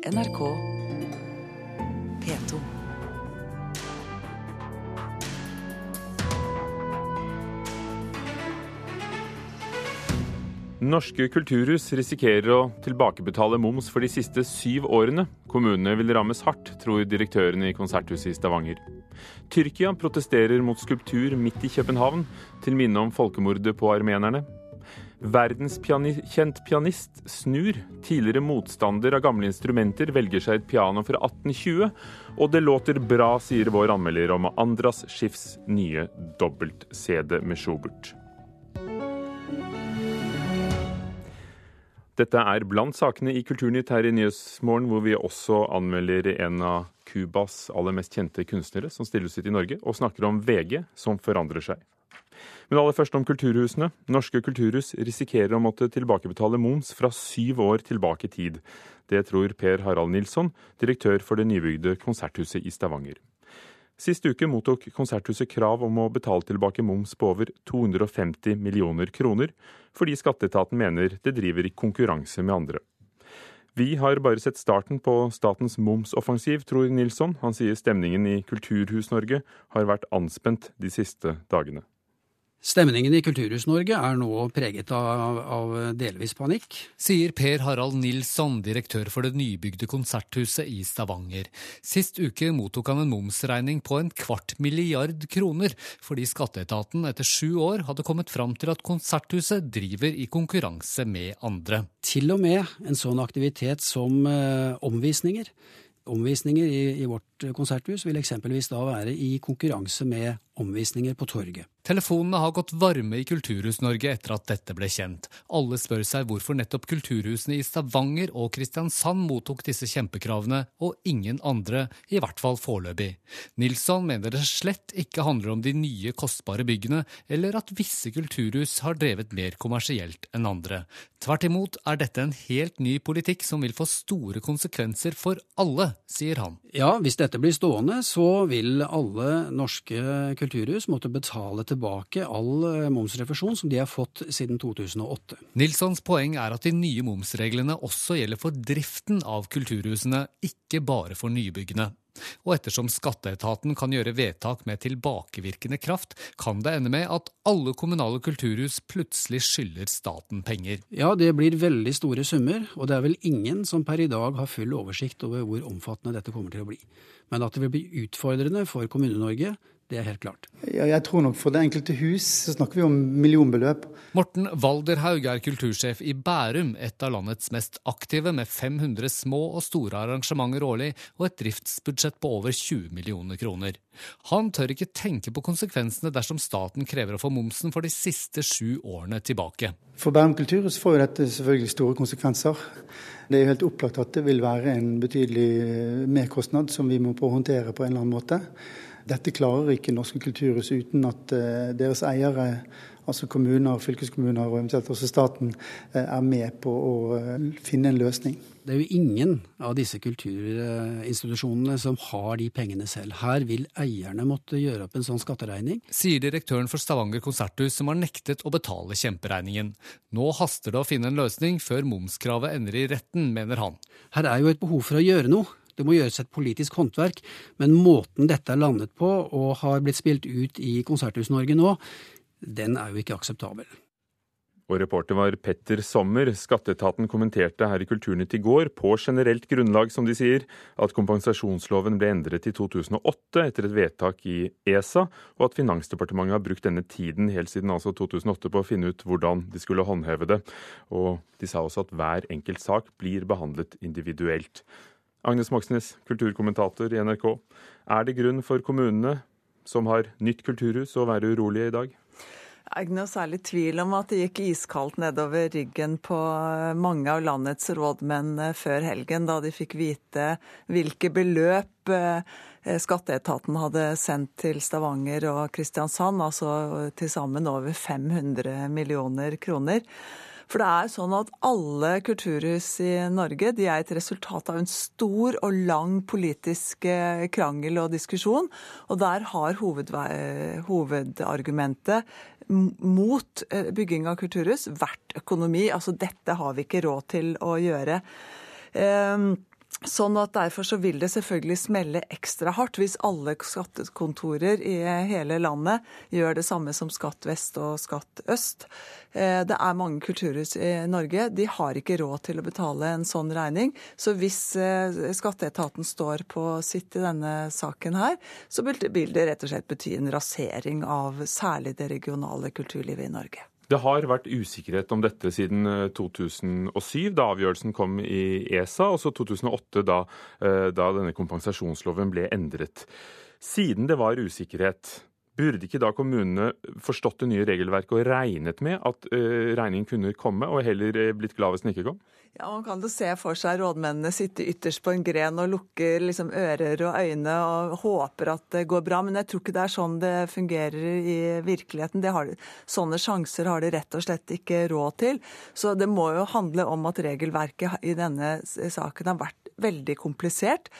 NRK P2. Norske kulturhus risikerer å tilbakebetale moms for de siste syv årene. Kommunene vil rammes hardt, tror direktøren i Konserthuset i Stavanger. Tyrkia protesterer mot skulptur midt i København, til minne om folkemordet på armenerne. Verdenskjent pianist Snur, tidligere motstander av gamle instrumenter, velger seg et piano fra 1820, og det låter bra, sier vår anmelder om Andras Schiffs nye dobbelt-CD med Schubert. Dette er blant sakene i Kulturnytt her i Nyhetsmorgen, hvor vi også anmelder en av Cubas aller mest kjente kunstnere som stiller ut i Norge, og snakker om VG som forandrer seg. Men aller først om kulturhusene. Norske kulturhus risikerer å måtte tilbakebetale moms fra syv år tilbake i tid. Det tror Per Harald Nilsson, direktør for det nybygde Konserthuset i Stavanger. Sist uke mottok Konserthuset krav om å betale tilbake moms på over 250 millioner kroner, fordi skatteetaten mener det driver i konkurranse med andre. Vi har bare sett starten på statens momsoffensiv, tror Nilsson. Han sier stemningen i Kulturhus-Norge har vært anspent de siste dagene. Stemningen i Kulturhus-Norge er nå preget av, av, delvis panikk. Sier Per Harald Nilsson, direktør for det nybygde konserthuset i Stavanger. Sist uke mottok han en momsregning på en kvart milliard kroner, fordi skatteetaten etter sju år hadde kommet fram til at konserthuset driver i konkurranse med andre. Til og med en sånn aktivitet som eh, omvisninger omvisninger i, i, vårt konserthus vil eksempelvis da være i konkurranse med omvisninger på torget. Telefonene har gått varme i Kulturhus-Norge etter at dette ble kjent. Alle spør seg hvorfor nettopp kulturhusene i Stavanger og Kristiansand mottok disse kjempekravene, og ingen andre, i hvert fall foreløpig. Nilsson mener det slett ikke handler om de nye, kostbare byggene, eller at visse kulturhus har drevet mer kommersielt enn andre. Tvert imot er dette en helt ny politikk som vil få store konsekvenser for alle, sier han. Ja, hvis dette blir stående, så vil alle norske kulturhus måtte betale tilbake all eh, momsrefusjon som de har fått siden 2008. Nilssons poeng er at de nye momsreglene også gjelder for driften av kulturhusene, ikke bare for nybyggene. Og ettersom skatteetaten kan gjøre vedtak med tilbakevirkende kraft, kan det ende med at alle kommunale kulturhus plutselig skylder staten penger. Ja, det blir veldig store summer, og det er vel ingen som per i dag har full oversikt over hvor omfattende dette kommer til å bli. Men at det vil bli utfordrende for Kommune-Norge, det er helt klart. Ja, jeg tror nok For det enkelte hus så snakker vi om millionbeløp. Morten Walderhaug er kultursjef i Bærum, et av landets mest aktive, med 500 små og store arrangementer årlig og et driftsbudsjett på over 20 millioner kroner. Han tør ikke tenke på konsekvensene dersom staten krever å få momsen for de siste sju årene tilbake. For Bærum kulturhus får jo dette selvfølgelig store konsekvenser. Det er jo helt opplagt at det vil være en betydelig merkostnad som vi må håndtere på en eller annen måte. Dette klarer ikke norske kulturhus uten at eh, deres eiere, altså kommuner, fylkeskommuner og eventuelt også staten, eh, er med på å eh, finne en løsning. Det er jo ingen av disse kulturinstitusjonene som har de pengene selv. Her vil eierne måtte gjøre opp en sånn skatteregning. Sier direktøren for Stavanger konserthus, som har nektet å betale kjemperegningen. Nå haster det å finne en løsning før momskravet ender i retten, mener han. Her er jo et behov for å gjøre noe. Det må gjøres et politisk håndverk, men måten dette er landet på og har blitt spilt ut i Konserthus-Norge nå, den er jo ikke akseptabel. Og reporter var Petter Sommer. Skatteetaten kommenterte her i Kulturnytt i går, på generelt grunnlag, som de sier, at kompensasjonsloven ble endret i 2008 etter et vedtak i ESA, og at Finansdepartementet har brukt denne tiden helt siden altså 2008 på å finne ut hvordan de skulle håndheve det. Og de sa også at hver enkelt sak blir behandlet individuelt. Agnes Moxnes, kulturkommentator i NRK. Er det grunn for kommunene som har nytt kulturhus å være urolige i dag? Det er ikke noe særlig tvil om at det gikk iskaldt nedover ryggen på mange av landets rådmenn eh, før helgen, da de fikk vite hvilke beløp eh, skatteetaten hadde sendt til Stavanger og Kristiansand, altså til sammen over 500 millioner kroner. For det er sånn at alle kulturhus i Norge de er et resultat av en stor og lang politisk eh, krangel og diskusjon. Og der har hovedargumentet mot eh, bygging av kulturhus vært økonomi. Altså dette har vi ikke råd til å gjøre. Um, Sånn at Derfor så vil det selvfølgelig smelle ekstra hardt hvis alle skattekontorer i hele landet gjør det samme som Skatt vest og Skatt øst. Eh, det er mange kulturhus i Norge. De har ikke råd til å betale en sånn regning. Så hvis eh, skatteetaten står på sitt i denne saken her, så vil det rett og slett bety en rasering av særlig det regionale kulturlivet i Norge. Det har vært usikkerhet om dette siden 2007, eh, da avgjørelsen kom i ESA, og så 2008, da, eh, da denne kompensasjonsloven ble endret. Siden det var usikkerhet, Burde ikke da kommunene forstått det nye regelverket og regnet med at uh, regningen kunne komme, og heller blitt glad hvis den ikke kom? Ja, Man kan jo se for seg rådmennene sitte ytterst på en gren og lukker liksom ører og øyne og håper at det går bra, men jeg tror ikke det er sånn det fungerer i virkeligheten. Har, sånne sjanser har de rett og slett ikke råd til. Så det må jo handle om at regelverket i denne saken har vært veldig komplisert.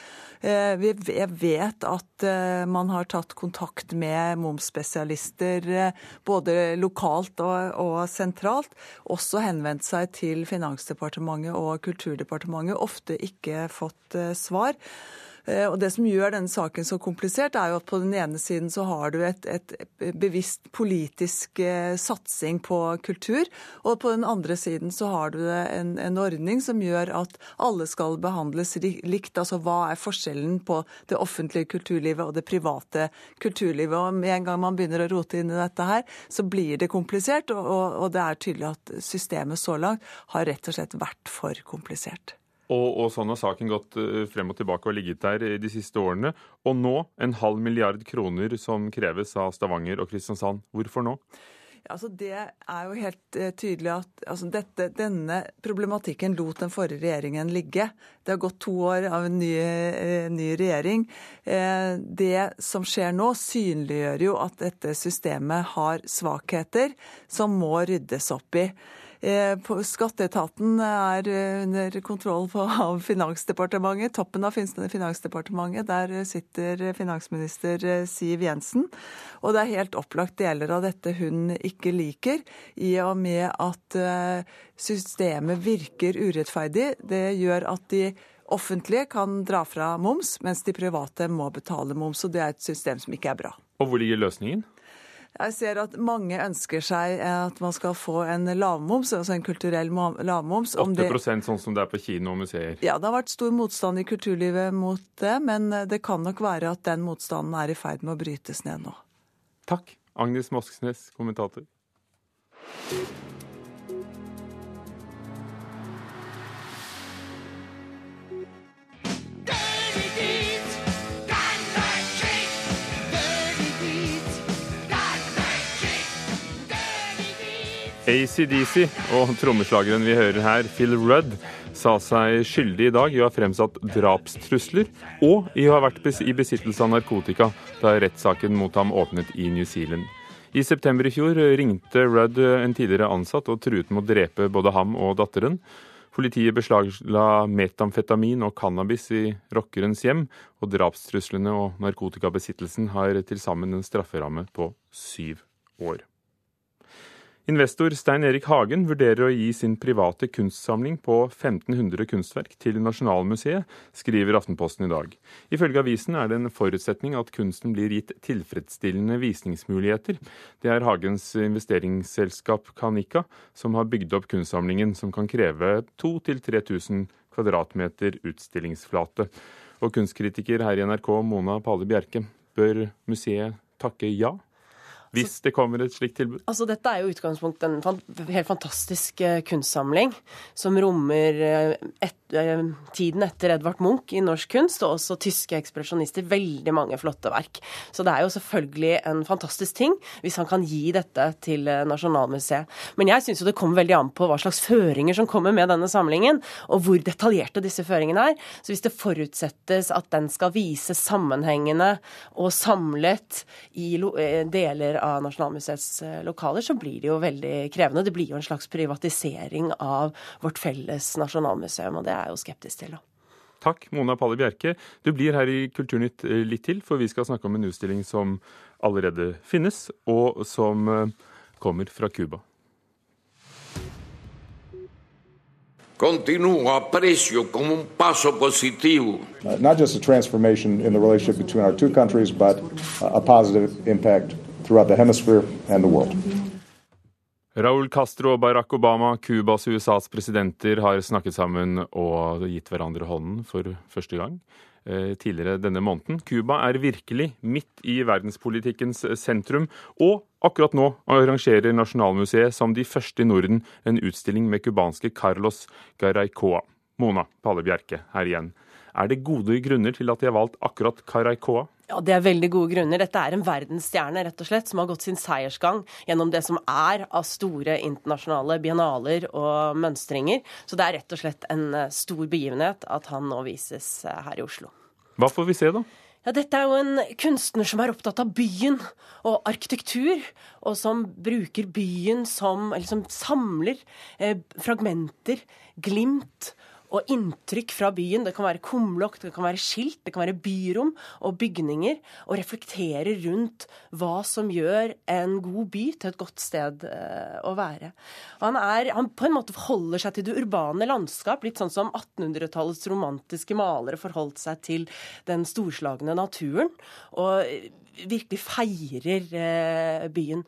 Vi jeg vet at eh, man har tatt kontakt med momsspesialister eh, både lokalt og sentralt. Også henvendt seg til Finansdepartementet og Kulturdepartementet. Ofte ikke fått svar. Eh, og Det som gjør denne saken så komplisert, er jo at på den ene siden så har du et, et bevisst politisk eh, satsing på kultur, og på den andre siden så har du en, en, ordning som gjør at alle skal behandles likt. Altså hva er forskjellen på det offentlige kulturlivet og det private kulturlivet? Og Med en gang man begynner å rote inn i dette her, så blir det komplisert, og, og det er tydelig at systemet så langt har rett og slett vært for komplisert. Og, og, sånn har saken gått eh, frem og tilbake og ligget der de siste årene. Og nå en halv milliard kroner som kreves av Stavanger og Kristiansand. Hvorfor nå? Altså det er jo helt uh, tydelig at altså dette, denne problematikken lot den forrige regjeringen ligge. Det har gått to år av en ny, ny regjering. Det som skjer nå, synliggjør jo at dette systemet har svakheter som må ryddes opp i. Eh, skatteetaten er under kontroll av Finansdepartementet, toppen av Finansdepartementet. Der sitter finansminister eh, Siv Jensen. Og det er helt opplagt deler av dette hun ikke liker, i og med at eh, systemet virker urettferdig. Det gjør at de offentlige kan dra fra moms, mens de private må betale moms. Og det er et system som ikke er bra. Og hvor ligger løsningen? Jeg ser at mange ønsker seg at man skal få en lavmoms, altså en kulturell lavmoms. 8 det... sånn som det er på kino og museer? Ja, det har vært stor motstand i kulturlivet mot det, men det kan nok være at den motstanden er i ferd med å brytes ned nå. Takk, Agnes Mosknes, kommentator. ACDC og trommeslageren vi hører her, Phil Rudd, sa seg skyldig i dag i å ha fremsatt drapstrusler og i å ha vært i besittelse av narkotika da rettssaken mot ham åpnet i New Zealand. I september i fjor ringte Rudd en tidligere ansatt og truet med å drepe både ham og datteren. Politiet beslagla metamfetamin og cannabis i rockerens hjem, og drapstruslene og narkotikabesittelsen har til sammen en strafferamme på syv år. Investor Stein Erik Hagen vurderer å gi sin private kunstsamling på 1500 kunstverk til Nasjonalmuseet, skriver Aftenposten i dag. Ifølge avisen er det en forutsetning at kunsten blir gitt tilfredsstillende visningsmuligheter. Det er Hagens investeringsselskap Kanika som har bygd opp kunstsamlingen, som kan kreve 2000-3000 kvadratmeter utstillingsflate. Og kunstkritiker her i NRK, Mona Pale Bjerke, bør museet takke ja? Hvis det kommer et slikt tilbud? Altså, dette er jo utgangspunktet en helt fantastisk eh, kunstsamling som rommer eh, et, eh, tiden etter Edvard Munch i norsk kunst, og også tyske ekspresjonister. Veldig mange flotte verk. Så det er jo selvfølgelig en fantastisk ting hvis han kan gi dette til Nasjonalmuseet. Men jeg syns jo det kommer veldig an på hva slags føringer som kommer med denne samlingen, og hvor detaljerte disse føringene er. Så hvis det forutsettes at den skal vise sammenhengende og samlet i deler av Nasjonalmuseets eh, lokaler, så blir det jo veldig krevende. Det blir jo en slags privatisering av vårt felles nasjonalmuseum, og det er jeg jo skeptisk til. da. Takk, Mona Palle Bjerke. Du blir her i Kulturnytt eh, litt til, for vi skal snakke om en utstilling som allerede finnes, og som eh, kommer fra Cuba. continúo, aprecio como un paso positivo. Not just a transformation in the relationship between our two countries, but a positive impact throughout the hemisphere and the world. Raúl Castro og Barack Obama, Cubas USAs presidenter, har snakket sammen og gitt hverandre hånden for første gang eh, tidligere denne måneden. Cuba er virkelig midt i verdenspolitikkens sentrum, og akkurat nå arrangerer Nasjonalmuseet som de første i Norden en utstilling med cubanske Carlos Garaycoa. Mona Palle Bjerke her igjen. Er det gode grunner til at de har valgt akkurat Caraycoa? Ja, Det er veldig gode grunner. Dette er en verdensstjerne rett og slett, som har gått sin seiersgang gjennom det som er av store internasjonale biennaler og mønstringer. Så det er rett og slett en eh, stor begivenhet at han nå vises eh, her i Oslo. Hva får vi se, da? Ja, Dette er jo en kunstner som er opptatt av byen og arkitektur, og som bruker byen som Eller som samler eh, fragmenter, glimt og inntrykk fra byen. Det kan være kumlokk, det kan være skilt, det kan være byrom og bygninger. Og reflektere rundt hva som gjør en god by til et godt sted eh, å være. Han, er, han på en måte forholder seg til det urbane landskap, litt sånn som 1800-tallets romantiske malere forholdt seg til den storslagne naturen. Og virkelig feirer eh, byen.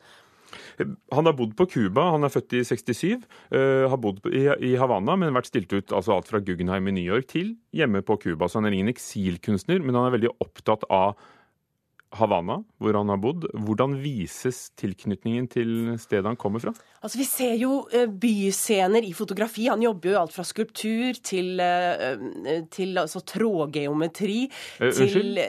Han har bodd på Cuba, han er født i 67. Uh, eh, har bodd i, i Havanna, men vært stilt ut altså alt fra Guggenheim i New York til hjemme på Cuba. Så han er ingen eksilkunstner, men han er veldig opptatt av Havanna, hvor han har bodd. Hvordan vises tilknytningen til stedet han kommer fra? Altså, Vi ser jo uh, byscener i fotografi. Han jobber jo alt fra skulptur til, uh, til altså, trådgeometri uh, til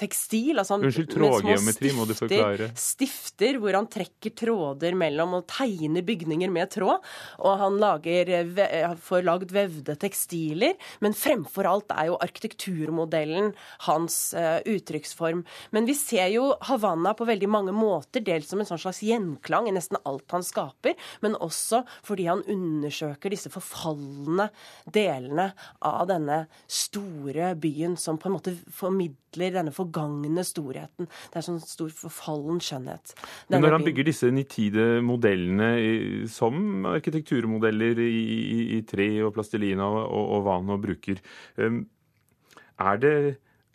tekstil. Altså, unnskyld, trådgeometri må du forklare. Stifter hvor han trekker tråder mellom og tegner bygninger med tråd. Og han lager, får lagd vevde tekstiler. Men fremfor alt er jo arkitekturmodellen hans uttrykksform. Men vi ser ser jo Havanna på veldig mange måter, dels som en sånn slags gjenklang i nesten alt han skaper, men også fordi han undersøker disse forfalne delene av denne store byen, som på en måte formidler denne forgangne storheten. Det er sånn stor forfallen skjønnhet. Men når han bygger disse nitide modellene som arkitekturmodeller i, i, i tre og plastelina og, og, og hva og bruker, er det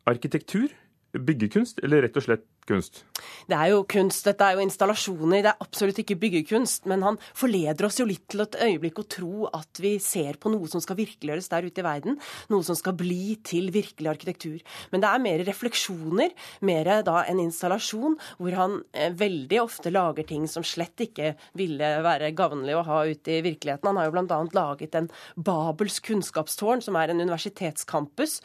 arkitektur byggekunst, eller rett og slett kunst? Det er jo kunst, dette er jo installasjoner, det er absolutt ikke byggekunst. Men han forleder oss jo litt til et øyeblikk å tro at vi ser på noe som skal virkeliggjøres der ute i verden. Noe som skal bli til virkelig arkitektur. Men det er mer refleksjoner, mer da en installasjon, hvor han eh, veldig ofte lager ting som slett ikke ville være gavnlig å ha ute i virkeligheten. Han har jo bl.a. laget en Babels kunnskapstårn, som er en universitetscampus,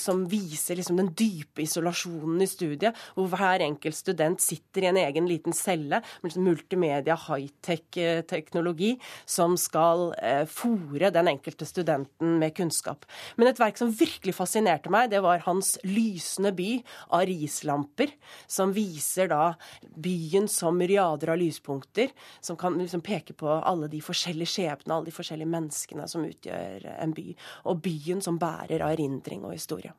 som viser liksom den dype isolasjonen i studiet. hvor hver enkelt student sitter i en egen liten celle med multimedia, high-tech-teknologi, som skal eh, fòre den enkelte studenten med kunnskap. Men et verk som virkelig fascinerte meg, det var hans lysende by av rislamper, som viser da byen som myriader av lyspunkter, som kan liksom peke på alle de forskjellige skjebnene, alle de forskjellige menneskene som utgjør en by. Og byen som bærer av erindring og historie.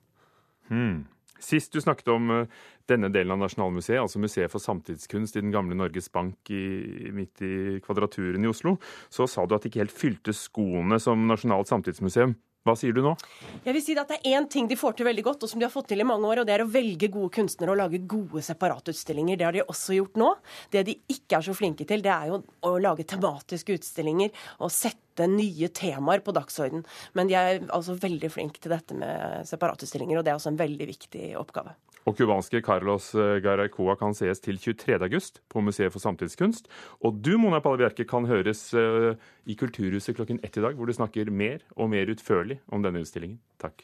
Hmm. Sist du snakket om eh, denne delen av Nasjonalmuseet, altså Museet for samtidskunst i den gamle Norges Bank i, midt i Kvadraturen i Oslo, så sa du at det ikke helt fylte skoene som nasjonalt samtidsmuseum. Hva sier du nå? Jeg vil si at Det er én ting de får til veldig godt, og som de har fått til i mange år, og det er å velge gode kunstnere og lage gode separatutstillinger. Det har de også gjort nå. Det de ikke er så flinke til, det er jo å lage tematiske utstillinger og sette nye temaer på dagsorden. Men de er altså veldig flinke til dette med separatutstillinger, og det er også en veldig viktig oppgave. Og cubanske Carlos eh, Garaycoa kan sees til 23.8 på Museet for samtidskunst. Og du, Mona Palle Bjerke, kan høres eh, i Kulturhuset klokken ett i dag, hvor du snakker mer og mer utførlig om denne utstillingen. Takk.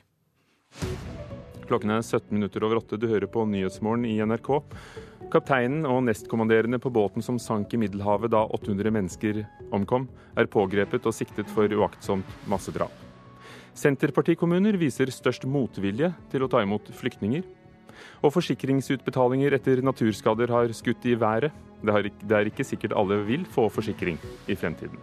Klokken er 17 minutter over åtte. Du hører på Nyhetsmorgen i NRK. Kapteinen og nestkommanderende på båten som sank i Middelhavet da 800 mennesker omkom, er pågrepet og siktet for uaktsomt massedrap. Senterpartikommuner viser størst motvilje til å ta imot flyktninger. Og forsikringsutbetalinger etter naturskader har skutt i været. Det, er ikke sikkert alle vil få forsikring i fremtiden.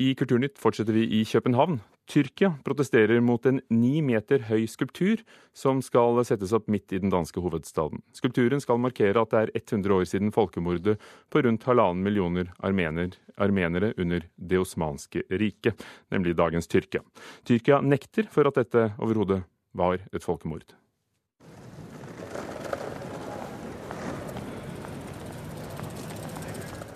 I Kulturnytt fortsetter vi i København. Tyrkia protesterer mot en ni meter høy skulptur som skal settes opp midt i den danske hovedstaden. Skulpturen skal markere at det er 100 år siden folkemordet på rundt halvannen millioner armener, armenere under det osmanske riket, nemlig dagens Tyrkia. Tyrkia nekter for at dette overhodet var et folkemord.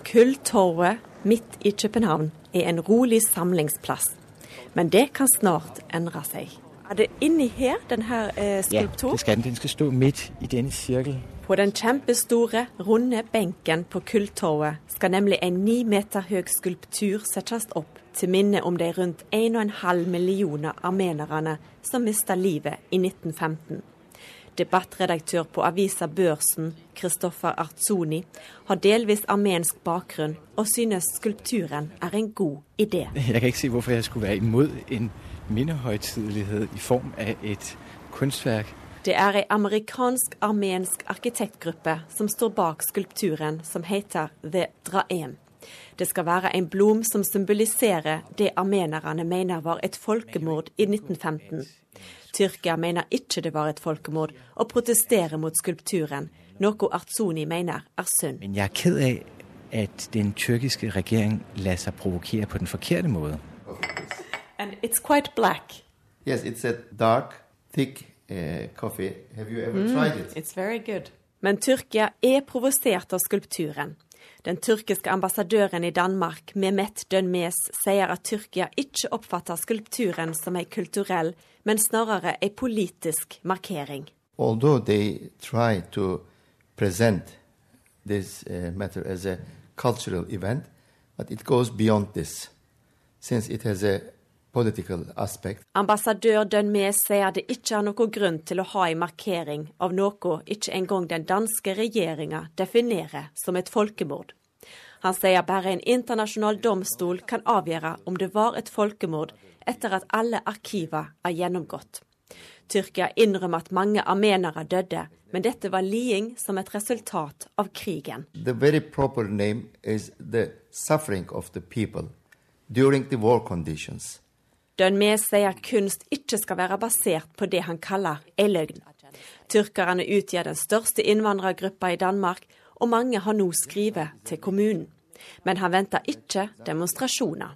Kulltorvet midt i København er en rolig samlingsplass. Men det kan snart endre seg. Er det inni her denne eh, skulpturen? Ja, det skal den. Den skal stå midt i denne sirkel. På den kjempestore, runde benken på Kulltorvet skal nemlig en ni meter høy skulptur settes opp til minne om de rundt 1,5 millioner armenerne som mista livet i 1915. Debattredaktør på avisa Børsen, Kristoffer Artzoni, har delvis armensk bakgrunn og synes skulpturen er en god idé. Jeg kan ikke se hvorfor jeg skulle være imot en minnehøytidelighet i form av et kunstverk. Det er ei amerikansk-armensk arkitektgruppe som står bak skulpturen som heter The Draem. Det skal være en blom som symboliserer det armenerne mener var et folkemord i 1915. Tyrkia mener ikke det var et folkemord, og protesterer mot skulpturen, noe Artsoni mener er synd. Men jeg er ked av at den tyrkiske regjeringen lar seg provokere på den forkerte måten. And it's quite black. Yes, it's a dark, thick uh, coffee. Have you ever mm, tried it? It's very good. Men Tyrkia er provosert av skulpturen. Den tyrkiske ambassadøren i Danmark, Mehmet Dönmez, sier at Tyrkia ikke oppfatter skulpturen som en kulturell, men snarere en politisk markering. Although they try to present this uh, matter as a event, but it goes beyond since it has a Ambassadør Dønmes sier det ikke er noen grunn til å ha en markering av noe ikke engang den danske regjeringa definerer som et folkemord. Han sier bare en internasjonal domstol kan avgjøre om det var et folkemord etter at alle arkiver er gjennomgått. Tyrkia innrømmer at mange armenere døde, men dette var liding som et resultat av krigen. The very proper name is the suffering of the people during the war conditions. Dønme sier at kunst ikke skal være basert på det han kaller ei løgn. Tyrkerne utgjør den største innvandrergruppa i Danmark, og mange har nå skrevet til kommunen. Men han venter ikke demonstrasjoner.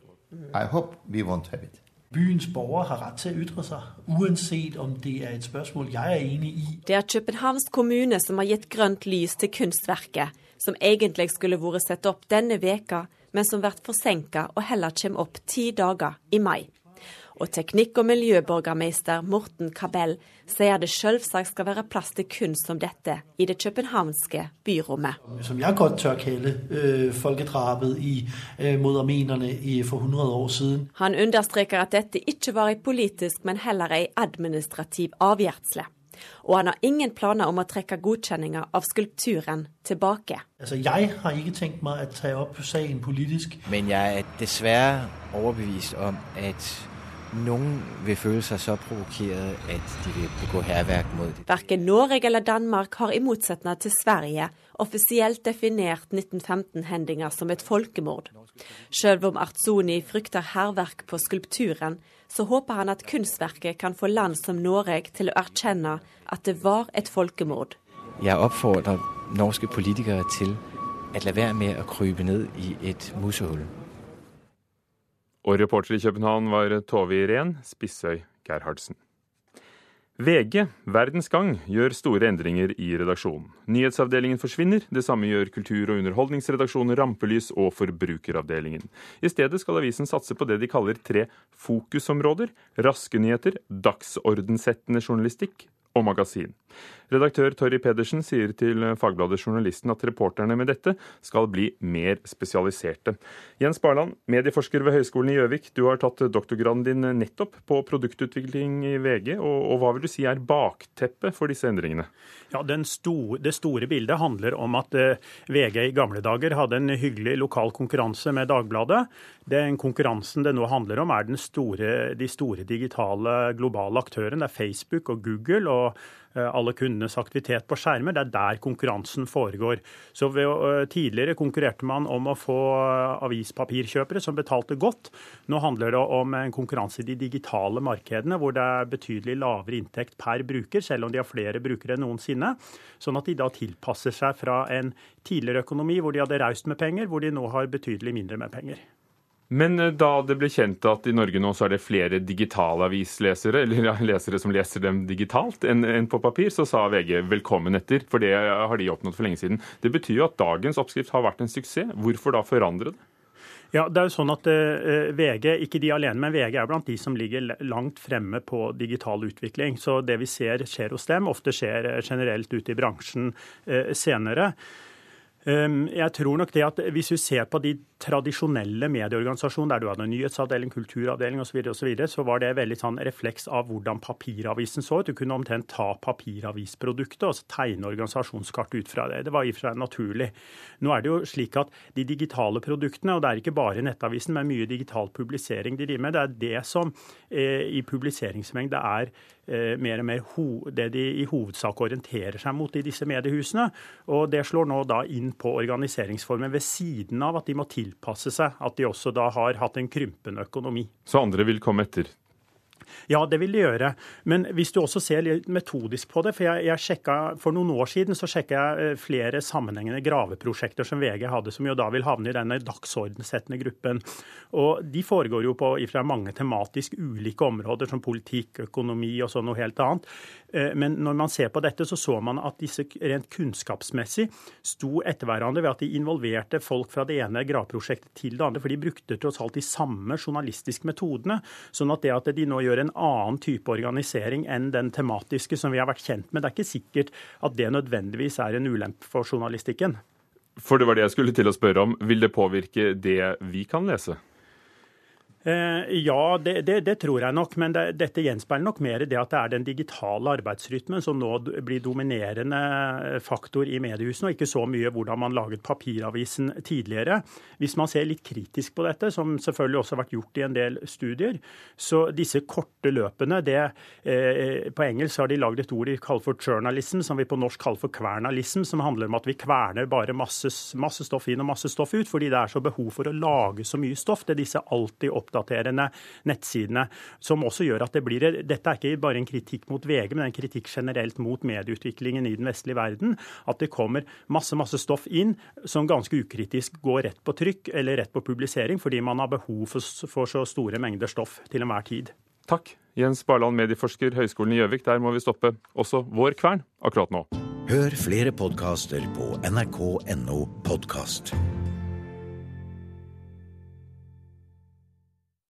Byens borgere har rett til å ytre seg, uansett om det er et spørsmål jeg er enig i. Det er Københavns kommune som har gitt grønt lys til kunstverket, som egentlig skulle vært satt opp denne veka, men som blir forsinka og heller kommer opp ti dager i mai og teknikk- og miljøborgermeister Morten Kabell sier det selvsagt skal være plass til kunst som dette i det københavnske byrommet. Som jeg godt tør kalle øh, folkedrapet i, øh, mot armenerne for 100 år siden. Han understreker at dette ikke var en politisk, men heller en administrativ avgjørelse. Og han har ingen planer om å trekke godkjenninga av skulpturen tilbake. Altså, Jeg har ikke tenkt meg å ta opp saken politisk. Men jeg er dessverre overbevist om at noen vil føle seg så provokert at de vil begå hærverk mot dem. Verken Norge eller Danmark har i motsetning til Sverige offisielt definert 1915-hendinger som et folkemord. Selv om Artzoni frykter hærverk på skulpturen, så håper han at kunstverket kan få land som Norge til å erkjenne at det var et folkemord. Jeg oppfordrer norske politikere til å la være med å krype ned i et musehull. Og reporter i København var Tove Irén Spissøy Gerhardsen. VG, Verdens Gang, gjør store endringer i redaksjonen. Nyhetsavdelingen forsvinner, det samme gjør kultur- og underholdningsredaksjonen Rampelys og Forbrukeravdelingen. I stedet skal avisen satse på det de kaller tre fokusområder. Raske nyheter, dagsordensettende journalistikk og magasin. Redaktør Torry Pedersen sier til Fagbladet Journalisten at reporterne med dette skal bli mer spesialiserte. Jens Barland, medieforsker ved Høgskolen i Gjøvik, du har tatt doktorgraden din nettopp på produktutvikling i VG, og, og hva vil du si er bakteppet for disse endringene? Ja, store, Det store bildet handler om at eh, VG i gamle dager hadde en hyggelig lokal konkurranse med Dagbladet. Den konkurransen det nå handler om, er store, de store digitale globale aktørene. Det er Facebook og Google. og alle kundenes aktivitet på skjermer. Det er der konkurransen foregår. Så ved, Tidligere konkurrerte man om å få avispapirkjøpere som betalte godt. Nå handler det om en konkurranse i de digitale markedene, hvor det er betydelig lavere inntekt per bruker, selv om de har flere brukere enn noensinne. Sånn at de da tilpasser seg fra en tidligere økonomi hvor de hadde raust med penger, hvor de nå har betydelig mindre med penger. Men eh, da det ble kjent at i Norge nå så er det flere digitale avislesere, eller lesere som leser dem digitalt, enn på papir, så sa VG velkommen etter. For det har de oppnådd for lenge siden. Det betyr jo at dagens oppskrift har vært en suksess. Hvorfor da forandre det? Ja, det er jo sånn at uh, VG, ikke de alene, men VG er blant de som ligger langt fremme på digital utvikling. Så det vi ser skjer hos dem, ofte skjer generelt ute i bransjen senere. Um, jeg tror nok det at Hvis vi ser på de tradisjonelle medieorganisasjonene, der du hadde en nyhetsavdeling, kulturavdeling osv., så, videre, så var det veldig sånn refleks av hvordan papiravisen så ut. Du kunne omtrent ta papiravisproduktet og tegne organisasjonskart ut fra det. Det var i og for seg naturlig. Nå er det jo slik at de digitale produktene, og det er ikke bare Nettavisen, men mye digital publisering de driver med, det er det som eh, i publiseringsmengde er mer og mer det de i hovedsak orienterer seg mot i disse mediehusene. Og det slår nå da inn på organiseringsformen ved siden av at de må tilpasse seg at de også da har hatt en krympende økonomi. Så andre vil komme etter? Ja, det vil det gjøre. Men hvis du også ser litt metodisk på det For jeg, jeg sjekka, for noen år siden så sjekka jeg eh, flere sammenhengende graveprosjekter som VG hadde, som jo da vil havne i denne dagsordensettende gruppen. Og De foregår jo på ifra mange tematisk ulike områder, som politikk, økonomi og sånn noe helt annet. Eh, men når man ser på dette, så så man at disse rent kunnskapsmessig sto etter hverandre ved at de involverte folk fra det ene graveprosjektet til det andre. For de brukte tross alt de samme journalistiske metodene. sånn at det at de nå gjør en annen type organisering enn den tematiske som vi har vært kjent med. Det er ikke sikkert at det nødvendigvis er en ulempe for journalistikken. For det var det jeg skulle til å spørre om. Vil det påvirke det vi kan lese? Eh, ja, det, det, det, tror jeg nok. Men det, dette gjenspeiler nok mer det at det er den digitale arbeidsrytmen som nå blir dominerende faktor i mediehusene, og ikke så mye hvordan man laget papiravisen tidligere. Hvis man ser litt kritisk på dette, som selvfølgelig også har vært gjort i en del studier, så disse korte løpene det, eh, På engelsk har de lagd et ord de kaller for journalism, som vi på norsk kaller for kvernalism, som handler om at vi kverner bare masse, masse stoff inn og masse stoff ut, fordi det er så behov for å lage så mye stoff. Det disse alltid opp oppdaterende nettsidene. Som også gjør at det blir Dette er ikke bare en kritikk mot VG, men en kritikk generelt mot medieutviklingen i den vestlige verden. At det kommer masse, masse stoff inn som ganske ukritisk går rett på trykk eller rett på publisering, fordi man har behov for, for så store mengder stoff til enhver tid. Takk. Jens Barland, medieforsker, Høgskolen i Gjøvik. Der må vi stoppe også vår kvern akkurat nå. Hør flere podkaster på nrk.no podkast.